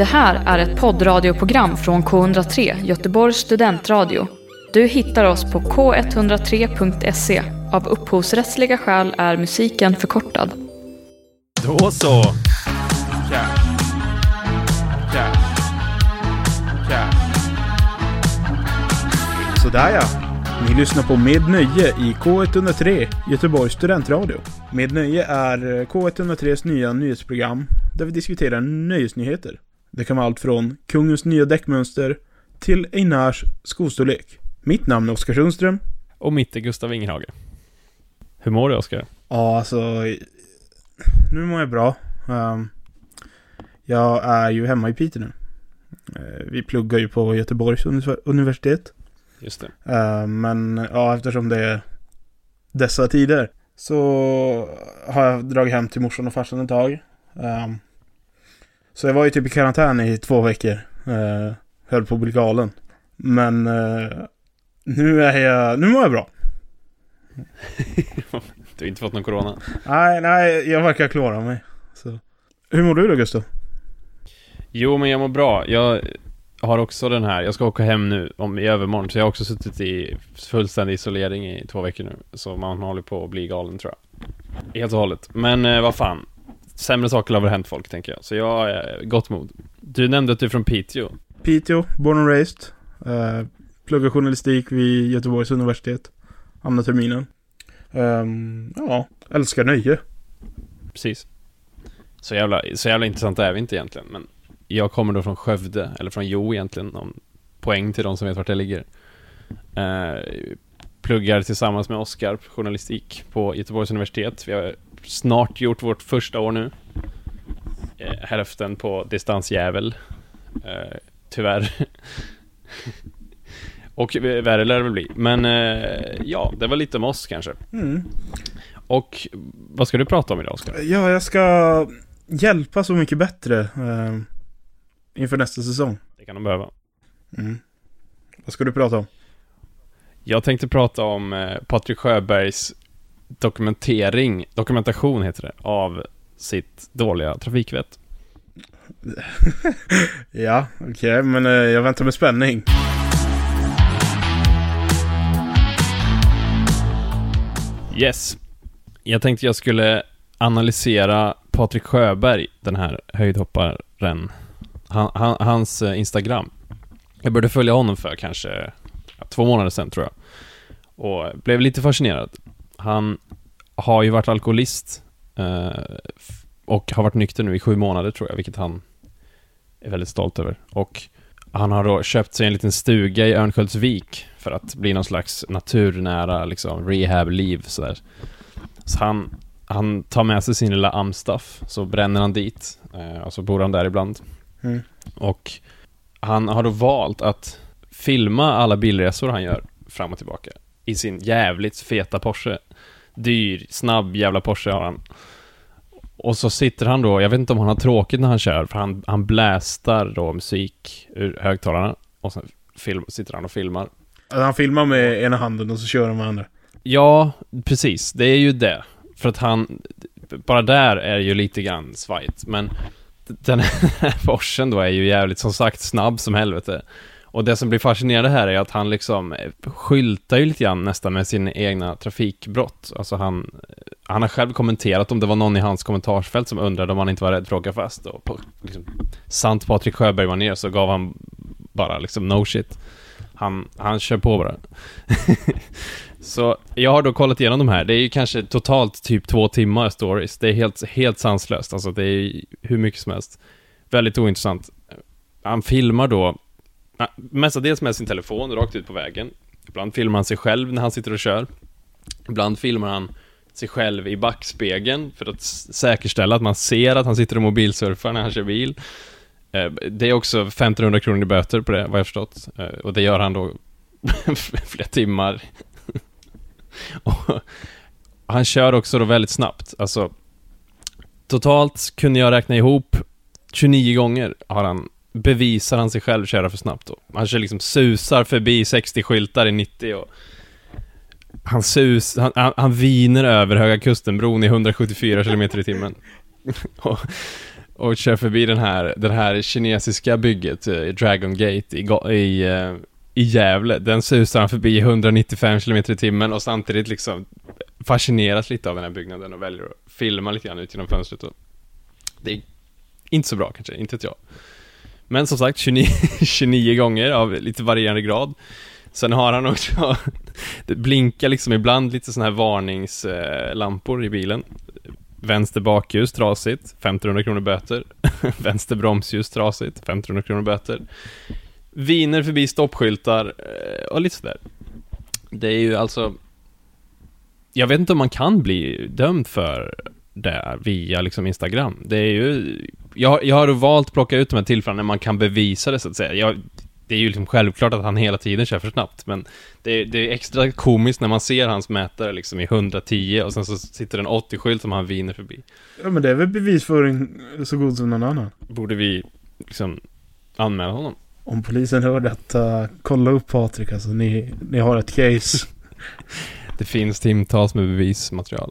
Det här är ett poddradioprogram från K103, Göteborgs studentradio. Du hittar oss på k103.se. Av upphovsrättsliga skäl är musiken förkortad. Då så. Ja. Ja. Ja. Sådär ja. Ni lyssnar på Med Nöje i K103, Göteborgs studentradio. Med Nöje är K103s nya nyhetsprogram där vi diskuterar nöjesnyheter. Det kan vara allt från kungens nya däckmönster till Einars skostorlek. Mitt namn är Oskar Sundström. Och mitt är Gustav Ingerhage. Hur mår du Oskar? Ja, alltså... Nu mår jag bra. Ehm, jag är ju hemma i Piteå nu. Eh, vi pluggar ju på Göteborgs uni- universitet. Just det. Eh, Men ja, eftersom det är dessa tider så har jag dragit hem till morsan och farsan ett tag. Så jag var ju typ i karantän i två veckor. eh, Höll på att bli galen. Men eh, nu är jag, nu mår jag bra. Du har inte fått någon corona? Nej, nej, jag verkar klara mig. Så. Hur mår du då Gustav? Jo, men jag mår bra. Jag har också den här, jag ska åka hem nu om, i övermorgon, så jag har också suttit i fullständig isolering i två veckor nu. Så man håller på att bli galen tror jag. Helt och hållet. Men eh, vad fan. Sämre saker har väl hänt folk, tänker jag. Så jag är gott mod. Du nämnde att du är från Piteå. Piteå, born and raised. Uh, pluggar journalistik vid Göteborgs universitet. Andra terminen. Ehm, ja, älskar nöje. Precis. Så jävla, så jävla intressant är vi inte egentligen, men jag kommer då från Skövde, eller från Jo egentligen, om poäng till de som vet vart det ligger. Eh, pluggar tillsammans med Oskar journalistik på Göteborgs universitet. Vi har snart gjort vårt första år nu. Eh, hälften på distansjävel. Eh, tyvärr. Och värre lär det väl bli. Men eh, ja, det var lite om oss kanske. Mm. Och vad ska du prata om idag Oskar? Ja, jag ska hjälpa Så Mycket Bättre ehm, inför nästa säsong. Det kan de behöva. Mm. Vad ska du prata om? Jag tänkte prata om eh, Patrik Sjöbergs dokumentering, dokumentation heter det, av sitt dåliga trafikvett. Ja, okej, men eh, jag väntar med spänning. Yes. Jag tänkte jag skulle analysera Patrik Sjöberg, den här höjdhopparen, han, han, hans eh, Instagram. Jag började följa honom för kanske två månader sedan tror jag. Och blev lite fascinerad. Han har ju varit alkoholist eh, och har varit nykter nu i sju månader tror jag, vilket han är väldigt stolt över. Och han har då köpt sig en liten stuga i Örnsköldsvik för att bli någon slags naturnära liksom rehab-liv sådär. Så han, han tar med sig sin lilla amstaff, så bränner han dit, eh, och så bor han där ibland. Mm. Och han har då valt att filma alla bilresor han gör fram och tillbaka i sin jävligt feta Porsche. Dyr, snabb jävla Porsche har han. Och så sitter han då, jag vet inte om han har tråkigt när han kör, för han, han blästar då musik ur högtalarna och sen film, sitter han och filmar. Han filmar med ena handen och så kör han med andra. Ja, precis. Det är ju det. För att han, bara där är ju lite grann svajigt. Men den här Porschen då är ju jävligt, som sagt, snabb som helvete. Och det som blir fascinerande här är att han liksom skyltar ju lite grann nästan med sina egna trafikbrott. Alltså han, han har själv kommenterat om det var någon i hans kommentarsfält som undrade om han inte var rädd för att åka fast. Och på liksom, sant Patrik Sjöberg var ner så gav han bara liksom no shit. Han, han kör på bara. Så jag har då kollat igenom de här. Det är ju kanske totalt typ två timmar stories. Det är helt, helt sanslöst. Alltså det är hur mycket som helst. Väldigt ointressant. Han filmar då mestadels med sin telefon rakt ut på vägen. Ibland filmar han sig själv när han sitter och kör. Ibland filmar han sig själv i backspegeln för att säkerställa att man ser att han sitter och mobilsurfar när han kör bil. Eh, det är också 1500 kronor i böter på det, vad jag förstått. Eh, och det gör han då flera timmar. och han kör också då väldigt snabbt. Alltså, totalt kunde jag räkna ihop 29 gånger har han bevisar han sig själv köra för snabbt då. Han kör liksom susar förbi 60 skyltar i 90 och han sus, han, han, han viner över Höga Kustenbron i 174 km i timmen. och, och kör förbi den här, den här kinesiska bygget, eh, Dragon Gate i, i, eh, i Gävle. Den susar han förbi i 195 km i timmen och samtidigt liksom fascineras lite av den här byggnaden och väljer att filma lite grann ut genom fönstret. Och det är inte så bra kanske, inte vet jag. Men som sagt, 29, 29 gånger av lite varierande grad. Sen har han också, det blinkar liksom ibland lite sådana här varningslampor i bilen. Vänster bakljus trasigt, 1500 kronor böter. Vänster bromsljus trasigt, 1500 kronor böter. Viner förbi stoppskyltar eh, och lite sådär. Det är ju alltså... Jag vet inte om man kan bli dömd för det via liksom Instagram. Det är ju... Jag, jag har valt att plocka ut de här tillfällena när man kan bevisa det så att säga. Jag, det är ju liksom självklart att han hela tiden kör för snabbt, men det, det är extra komiskt när man ser hans mätare liksom i 110 och sen så sitter det en 80-skylt som han viner förbi. Ja men det är väl bevisföring så god som någon annan. Borde vi liksom anmäla honom? Om polisen hör detta, kolla upp Patrik alltså. Ni, ni har ett case. Det finns timtals med bevismaterial.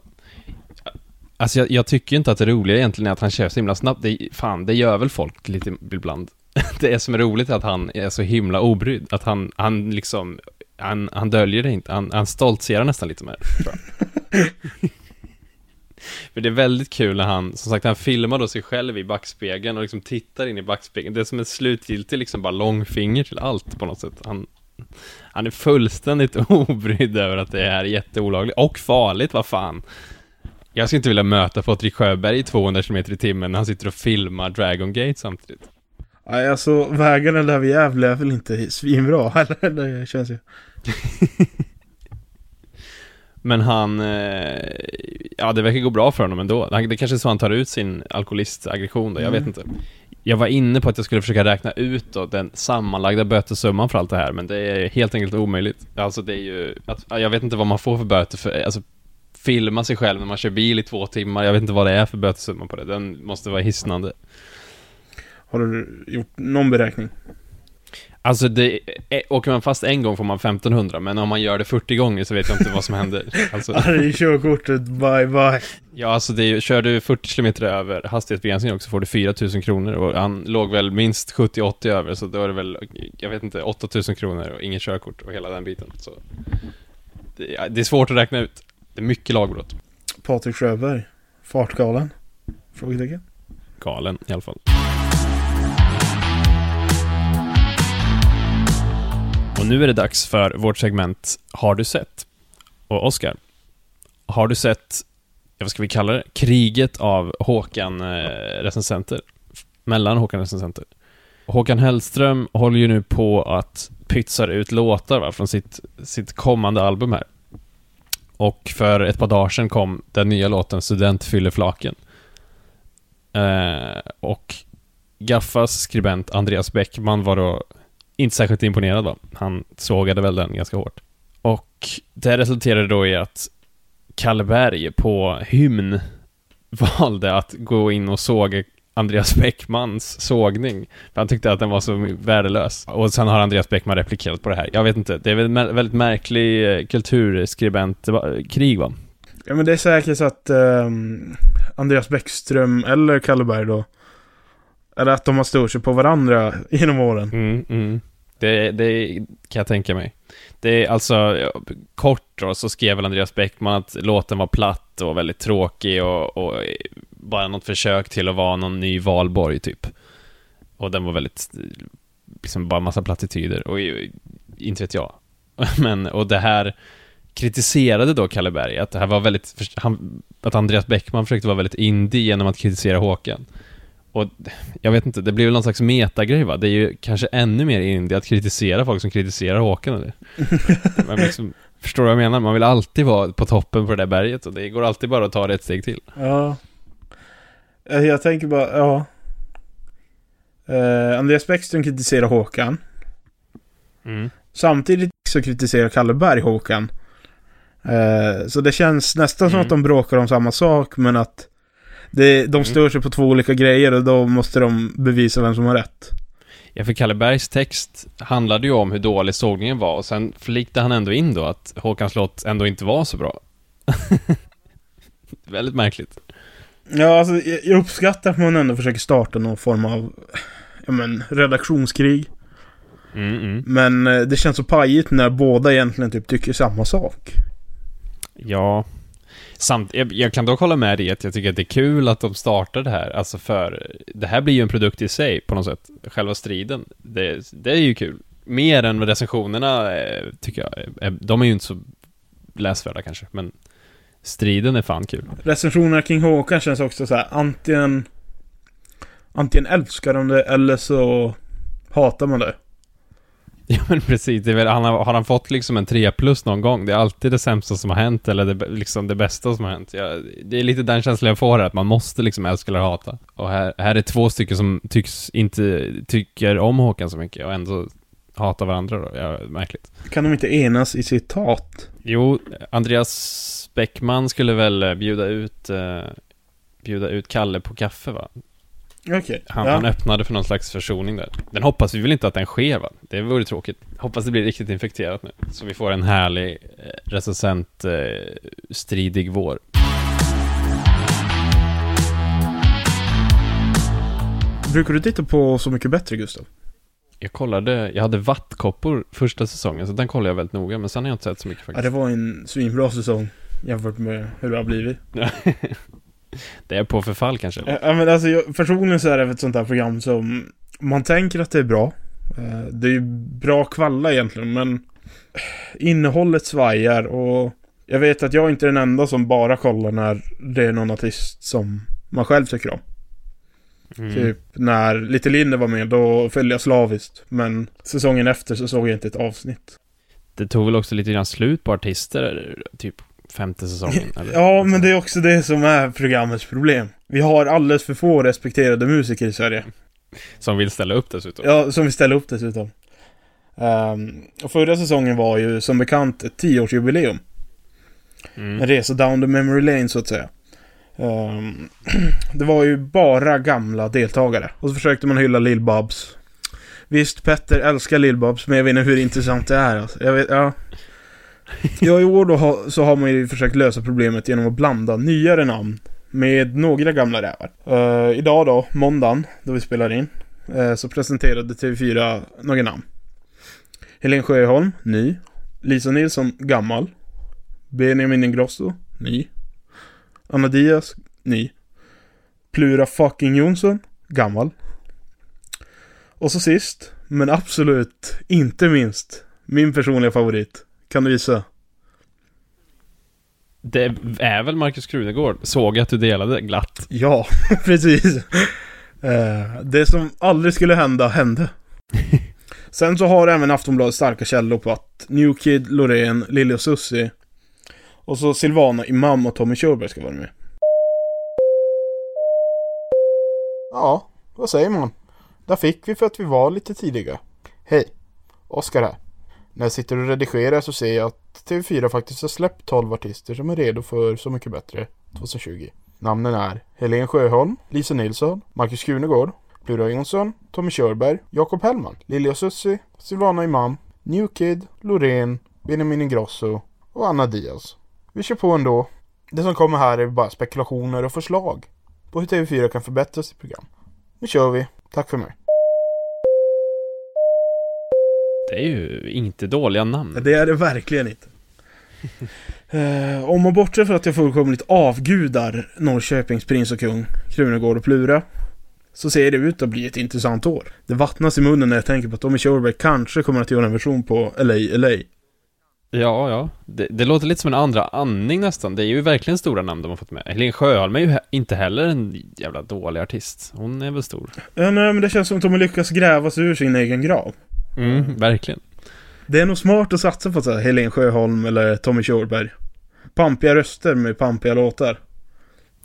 Alltså jag, jag tycker inte att det roliga egentligen är att han kör så himla snabbt. Det, fan, det gör väl folk lite ibland. Det är som är roligt är att han är så himla obrydd. Att han, han liksom, han, han döljer det inte. Han, han stoltserar nästan lite med det, tror jag. För det är väldigt kul när han, som sagt, han filmar då sig själv i backspegeln och liksom tittar in i backspegeln. Det är som en slutgiltig liksom bara långfinger till allt på något sätt. Han, han är fullständigt obrydd över att det är jätteolagligt och farligt, vad fan. Jag skulle inte vilja möta Patrik Sjöberg i 200 km i timmen när han sitter och filmar Dragon Gate samtidigt. Nej alltså vägarna där vid Gävle är väl inte svinbra eller? Det känns ju. Men han, eh, ja det verkar gå bra för honom ändå. Det kanske är så han tar ut sin alkoholistaggression då, jag vet Mm. inte. Jag var inne på att jag skulle försöka räkna ut då den sammanlagda bötessumman för allt det här, men det är helt enkelt omöjligt. Alltså det är ju, att, ja, jag vet inte vad man får för böter för, alltså filma sig själv när man kör bil i två timmar, jag vet inte vad det är för bötessumma på det, den måste vara hisnande. Har du gjort någon beräkning? Alltså det, är, åker man fast en gång får man 1500, men om man gör det 40 gånger så vet jag inte vad som händer. Alltså, Ja, det är körkortet, bye bye. ja, alltså det är, kör du 40 km över hastighetsbegränsningen också får du 4000 kronor och han låg väl minst 70-80 över, så då är det väl, jag vet inte, 8000 kronor och inget körkort och hela den biten. Så det, det är svårt att räkna ut. Det är mycket lagbrott. Patrik Sjöberg. Fartgalen? Frågetecken. Galen i alla fall. Och nu är det dags för vårt segment Har du sett? Och Oskar, har du sett, vad ska vi kalla det, kriget av Håkan eh? Mellan Håkan recensenter. Håkan Hellström håller ju nu på att pytsar ut låtar va, från sitt, sitt kommande album här. Och för ett par dagar sedan kom den nya låten Student fyller flaken. Eh, och Gaffas skribent Andreas Bäckman var då inte särskilt imponerad va? Han sågade väl den ganska hårt. Och det resulterade då i att Kalle Berg på Hymn valde att gå in och såga Andreas Bäckmans sågning. För han tyckte att den var så värdelös. Och sen har Andreas Bäckman replikerat på det här. Jag vet inte, det är väl en väldigt märklig eh, kulturskribent-krig va? Ja men det är säkert så att ehm, Andreas Bäckström eller Kalle Berg då Eller att de har stört sig på varandra genom åren. Mm, mm. Det, det kan jag tänka mig. Det är alltså, kort då, så skrev väl Andreas Bäckman att låten var platt och väldigt tråkig och, och bara något försök till att vara någon ny valborg typ. Och den var väldigt, liksom bara massa plattityder och inte vet jag. Men, och det här kritiserade då Kalle Berg, att det här var väldigt, han, att Andreas Bäckman försökte vara väldigt indie genom att kritisera Håkan. Och jag vet inte, det blir väl någon slags metagrej va? Det är ju kanske ännu mer indie att kritisera folk som kritiserar Håkan eller? Men liksom, förstår du vad jag menar? Man vill alltid vara på toppen på det där berget och det går alltid bara att ta det ett steg till. Ja. Eh, Jag tänker bara, ja. Eh, Andreas Bäckström kritiserar Håkan. Mm. Samtidigt så kritiserar Kalle Berg Håkan. Eh, så det känns nästan som Mm. att de bråkar om samma sak men att det, de stör sig på två olika grejer och då måste de bevisa vem som har rätt. Ja, för Kalle Bergs text handlade ju om hur dålig sågningen var och sen flikte han ändå in då att Håkans låt ändå inte var så bra. Väldigt märkligt. Ja, alltså jag uppskattar att man ändå försöker starta någon form av, ja men, redaktionskrig. Mm, mm. Men eh, det känns så pajigt när båda egentligen typ tycker samma sak. Ja. Samt, jag, jag kan dock hålla med dig att jag tycker att det är kul att de startar det här. Alltså för, det här blir ju en produkt i sig på något sätt. Själva striden. Det, det är ju kul. Mer än recensionerna, eh, tycker jag. är- De är ju inte så läsvärda kanske, men striden är fan kul. Recensionerna kring Håkan känns också så här antingen... Antingen älskar de det eller så hatar man det. Ja men precis, det är väl, han har, har han fått liksom en 3 plus någon gång? Det är alltid det sämsta som har hänt eller det, liksom det bästa som har hänt. Ja, det är lite den känslan jag får här, att man måste liksom älska eller hata. Och här, här är två stycken som tycks inte tycker om Håkan så mycket och ändå hatar varandra då. Ja, märkligt. Kan de inte enas i sitt hat? Jo, Andreas Bäckman skulle väl eh, bjuda ut eh, Bjuda ut Kalle på kaffe va? Okej. Han, ja. han öppnade för någon slags försoning där. Den hoppas vi väl inte att den sker va? Det vore tråkigt. Hoppas det blir riktigt infekterat nu. Så vi får en härlig eh, recensent eh, stridig vår. Brukar du titta på Så Mycket Bättre, Gustav? Jag kollade, jag hade vattkoppor första säsongen, så den kollade jag väldigt noga, men sen har jag inte sett så mycket Ja, faktiskt. det var en svinbra säsong jämfört med hur det har blivit. det är på förfall kanske? Ja, men alltså, jag, personligen så är det ett sånt här program som man tänker att det är bra. Eh, Det är ju bra kvalla egentligen, men innehållet svajar och jag vet att jag inte är den enda som bara kollar när det är någon artist som man själv tycker om. Mm. Typ när Little Linde var med, då följde jag slaviskt. Men säsongen efter så såg jag inte ett avsnitt. Det tog väl också lite grann slut på artister, typ femte säsongen? Eller? Ja, men det är också det som är programmets problem. Vi har alldeles för få respekterade musiker i Sverige. Som vill ställa upp dessutom. Ja, som vi ställer upp dessutom. Ehm, och förra säsongen var ju som bekant ett tioårsjubileum. Mm. En resa down the memory lane så att säga. Ehm, det var ju bara gamla deltagare. Och så försökte man hylla Lill-Babs. Visst, Petter älskar Lill-Babs, men jag vet inte hur intressant det är. Alltså. Jag vet, ja. Ja, i år då ha, så har man ju försökt lösa problemet genom att blanda nyare namn med några gamla rävar. Uh, idag då, måndagen, då vi spelar in, uh, så presenterade TV4 några namn. Helen Sjöholm, ny. Lisa Nilsson, gammal. Benjamin Ingrosso, ny. Anna Diaz, ny. Plura fucking Jonsson, gammal. Och så sist, men absolut inte minst, min personliga favorit. Kan du gissa? Det är väl Markus Krunegård? Såg att du delade glatt. Ja, precis. Eh, det som aldrig skulle hända, hände. Sen så har även Aftonbladet starka källor på att New Kid, Loreen, Lili och Susie och så Silvana Imam och Tommy Körberg ska vara med. Ja, vad säger man? Där fick vi för att vi var lite tidiga. Hej, Oskar här. När jag sitter och redigerar så ser jag att TV4 faktiskt har släppt 12 artister som är redo för Så Mycket Bättre 2020. Namnen är Helen Sjöholm, Lisa Nilsson, Marcus Krunegård, Plura Jonsson, Tommy Körberg, Jakob Hellman, Lili och Susie, Silvana Imam, New Kid, Loreen, Benjamin Ingrosso och Anna Diaz. Vi kör på ändå. Det som kommer här är bara spekulationer och förslag på hur TV4 kan förbättra sitt program. Nu kör vi. Tack för mig. Det är ju inte dåliga namn. Det är det verkligen inte. eh, om man bortser från att jag fullkomligt avgudar Norrköpings prins och kung, Krunegård och Plura, så ser det ut att bli ett intressant år. Det vattnas i munnen när jag tänker på att Tommy Körberg kanske kommer att göra en version på LA LA. Ja, ja. Det, det låter lite som en andra andning nästan. Det är ju verkligen stora namn de har fått med. Helene Sjöholm är ju he- inte heller en jävla dålig artist. Hon är väl stor. Ja, nej, men det känns som att de har lyckats gräva sig ur sin egen grav. Mm, verkligen. Det är nog smart att satsa på så här Helen Sjöholm eller Tommy Körberg. Pampiga röster med pampiga låtar.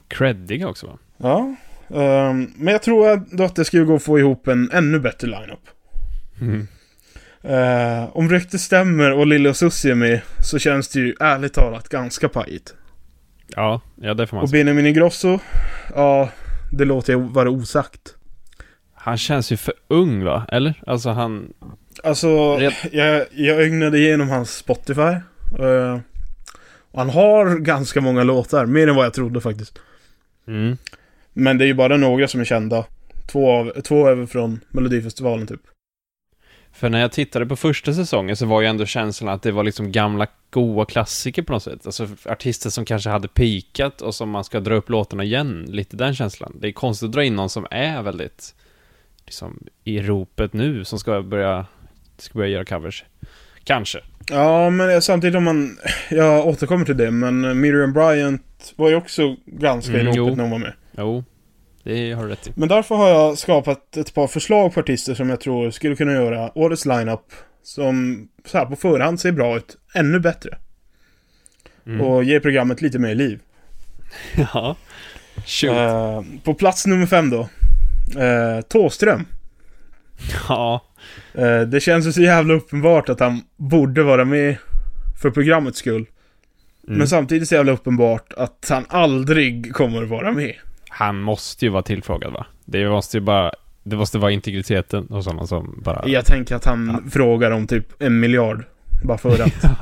Creddiga också va? Ja, ehm, men jag tror ändå att det skulle gå att få ihop en ännu bättre lineup. Mm. Eh, om ryktet stämmer och Lille och Susie är med så känns det ju ärligt talat ganska pajigt. Ja, ja det får man Och säga. Benjamin Ingrosso, ja, det låter jag vara osagt. Han känns ju för ung va? Eller? Alltså han... Alltså, Red- jag, jag ögnade igenom hans Spotify. eh, och han har ganska många låtar, mer än vad jag trodde faktiskt. Mm. Men det är ju bara några som är kända. Två, av, två är väl från Melodifestivalen typ. För när jag tittade på första säsongen så var ju ändå känslan att det var liksom gamla goa klassiker på något sätt. Alltså artister som kanske hade pikat och som man ska dra upp låtarna igen. Lite den känslan. Det är konstigt att dra in någon som är väldigt liksom i ropet nu som ska börja, ska börja göra covers. Kanske. Ja, men samtidigt om man... Jag återkommer till det, men Miriam Bryant var ju också ganska i Mm, ropet jo. när hon var med. Jo, det har du rätt i. Men därför har jag skapat ett par förslag på artister som jag tror skulle kunna göra årets lineup som så här på förhand ser bra ut, ännu bättre. Mm. Och ge programmet lite mer liv. ja. Shoot. Eh, på plats nummer fem då. Uh, Tåström. ja. Eh, det känns ju så jävla uppenbart att han borde vara med för programmets skull. Mm. Men samtidigt så jävla uppenbart att han aldrig kommer att vara med. Han måste ju vara tillfrågad va? Det måste ju bara, det måste vara integriteten och sådana som bara... Jag tänker att han frågar om typ en miljard. Bara för att.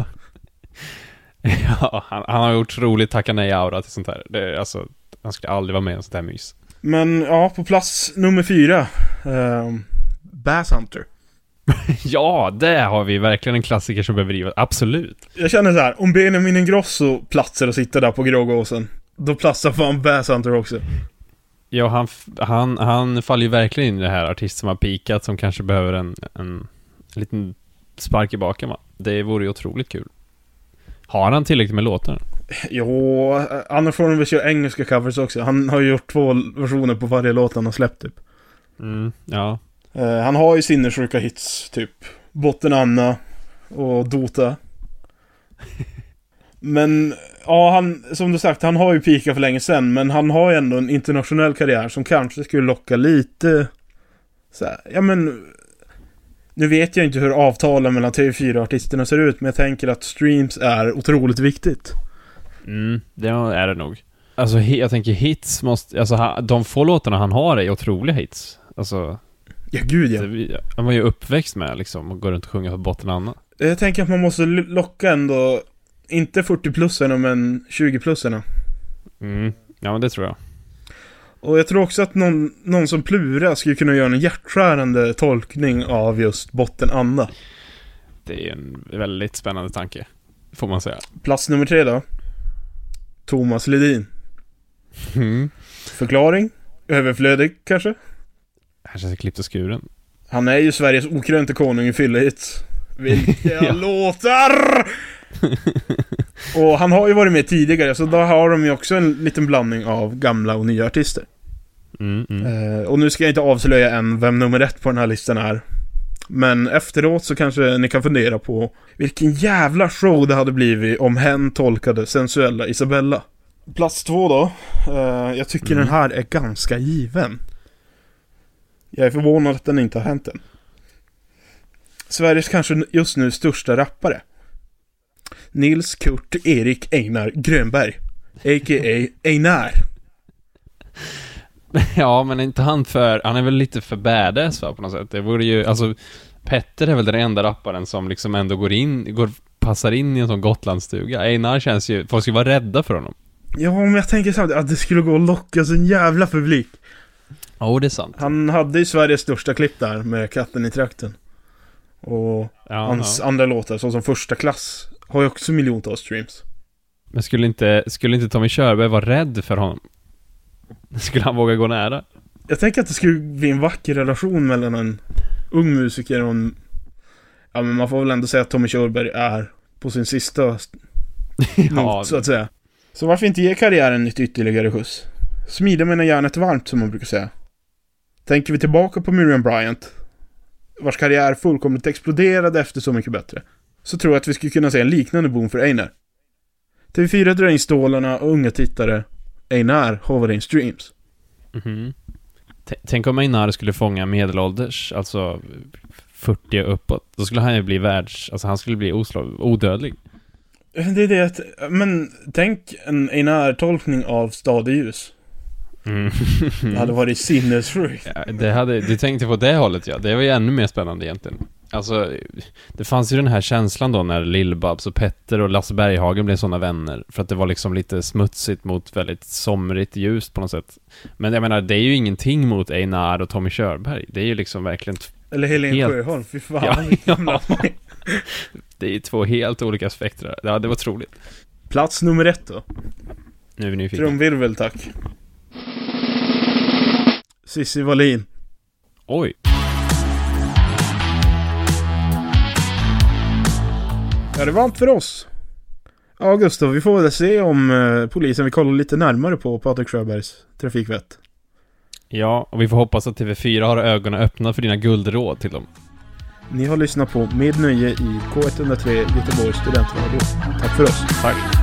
ja, han, han har ju otroligt tacka nej-aura till sånt här. Det, alltså, han skulle aldrig vara med i en sånt här mys. Men ja, på plats nummer fyra. Uh, Bass Hunter. ja, det har vi verkligen en klassiker som behöver drivas. Absolut. Jag känner så här, om Benjamin Ingrosso platsar och sitter där på Grågåsen. Då platsar fan Bass Hunter också. Ja, han, han, han faller ju verkligen in i det här artist som har pikat som kanske behöver en, en, en liten spark i baken va? Det vore ju otroligt kul. Har han tillräckligt med låtar? Jo, annars får han väl köra engelska covers också. Han har ju gjort två versioner på varje låt han har släppt typ. Mm, ja. Eh, han har ju sinnessjuka hits, typ Botten Anna och Dota. Men, ja han, som du sagt, han har ju pikat för länge sedan, men han har ju ändå en internationell karriär som kanske skulle locka lite så här, ja men nu vet jag inte hur avtalen mellan TV4-artisterna ser ut, men jag tänker att streams är otroligt viktigt. Mm, det är det nog. Alltså, jag tänker hits måste, alltså de få låtarna han har är otroliga hits. Alltså, Ja, gud ja. han var ju uppväxt med liksom, och går runt och sjunger på botten Anna. Jag tänker att man måste locka ändå, inte 40-plussarna, men 20-plussarna. Mm, ja men det tror jag. Och jag tror också att någon, någon som Plura skulle kunna göra en hjärtskärande tolkning av just botten Anna. Det är en väldigt spännande tanke. Får man säga. Plats nummer tre då. Thomas Ledin. Mm. Förklaring? Överflödig kanske? Här känns klippt och skuren. Han är ju Sveriges okrönte konung i fyllehits. Vilka Ja. låtar! och han har ju varit med tidigare, så då har de ju också en liten blandning av gamla och nya artister. Mm, mm. Eh, och nu ska jag inte avslöja än vem nummer ett på den här listan är. Men efteråt så kanske ni kan fundera på vilken jävla show det hade blivit om hen tolkade sensuella Isabella. Plats två då. Eh, jag tycker Mm. den här är ganska given. Jag är förvånad att den inte har hänt än. Sveriges kanske just nu största rappare. Nils Kurt Erik Einar Grönberg. A.k.a. Einar. Ja, men inte han för... Han är väl lite för badass va, på något sätt. Det vore ju... Alltså, Petter är väl den enda rapparen som liksom ändå går in... Går, passar in i en sån Gotlandsstuga. Einar känns ju... Folk skulle vara rädda för honom. Ja, men jag tänker samtidigt att det skulle gå att locka så en jävla publik. Ja, oh, det är sant. Han hade ju Sveriges största klipp där med Katten i trakten. Och Ja, hans ja. andra låtar, såsom Första klass, har ju också miljontals streams. Men skulle inte, skulle inte Tommy Körberg vara rädd för honom? Skulle han våga gå nära? Jag tänker att det skulle bli en vacker relation mellan en ung musiker och en... Ja, men man får väl ändå säga att Tommy Körberg är på sin sista not, så att säga. Så varför inte ge karriären ett ytterligare skjuts? Smida menar järnet varmt, som man brukar säga. Tänker vi tillbaka på Miriam Bryant, vars karriär fullkomligt exploderade efter Så Mycket Bättre, så tror jag att vi skulle kunna se en liknande boom för Einar. TV4 drar in stålarna och unga tittare. Einar hovar in streams. Mhm. T- Tänk om Einar skulle fånga medelålders, alltså 40 och uppåt. Då skulle han ju bli världs... Alltså han skulle bli oslag, odödlig. Det är det att, men tänk en Einar-tolkning av Stad i ljus. Mm. Det hade varit sinnessjukt. Ja, det hade, du tänkte på det hållet ja. Det var ju ännu mer spännande egentligen. Alltså, det fanns ju den här känslan då när Lill-Babs och Petter och Lasse Berghagen blev sådana vänner. För att det var liksom lite smutsigt mot väldigt somrigt ljust på något sätt. Men jag menar, det är ju ingenting mot Einar och Tommy Körberg. Det är ju liksom verkligen... Eller Helen Helt- Sjöholm, fy fan. Ja, ja. Det är ju två helt olika spektrar. Ja, det var otroligt. Plats nummer ett då. Nu är vi nyfikna. Trumvirvel tack. Cissi Wallin. Oj. Ja, det var allt för oss. Ja, Gustav, vi får väl se om eh, polisen vill kolla lite närmare på Patrik Sjöbergs trafikvett. Ja, och vi får hoppas att TV4 har ögonen öppna för dina guldråd till dem. Ni har lyssnat på Med Nöje i K103 Göteborgs studentradio. Tack för oss. Tack.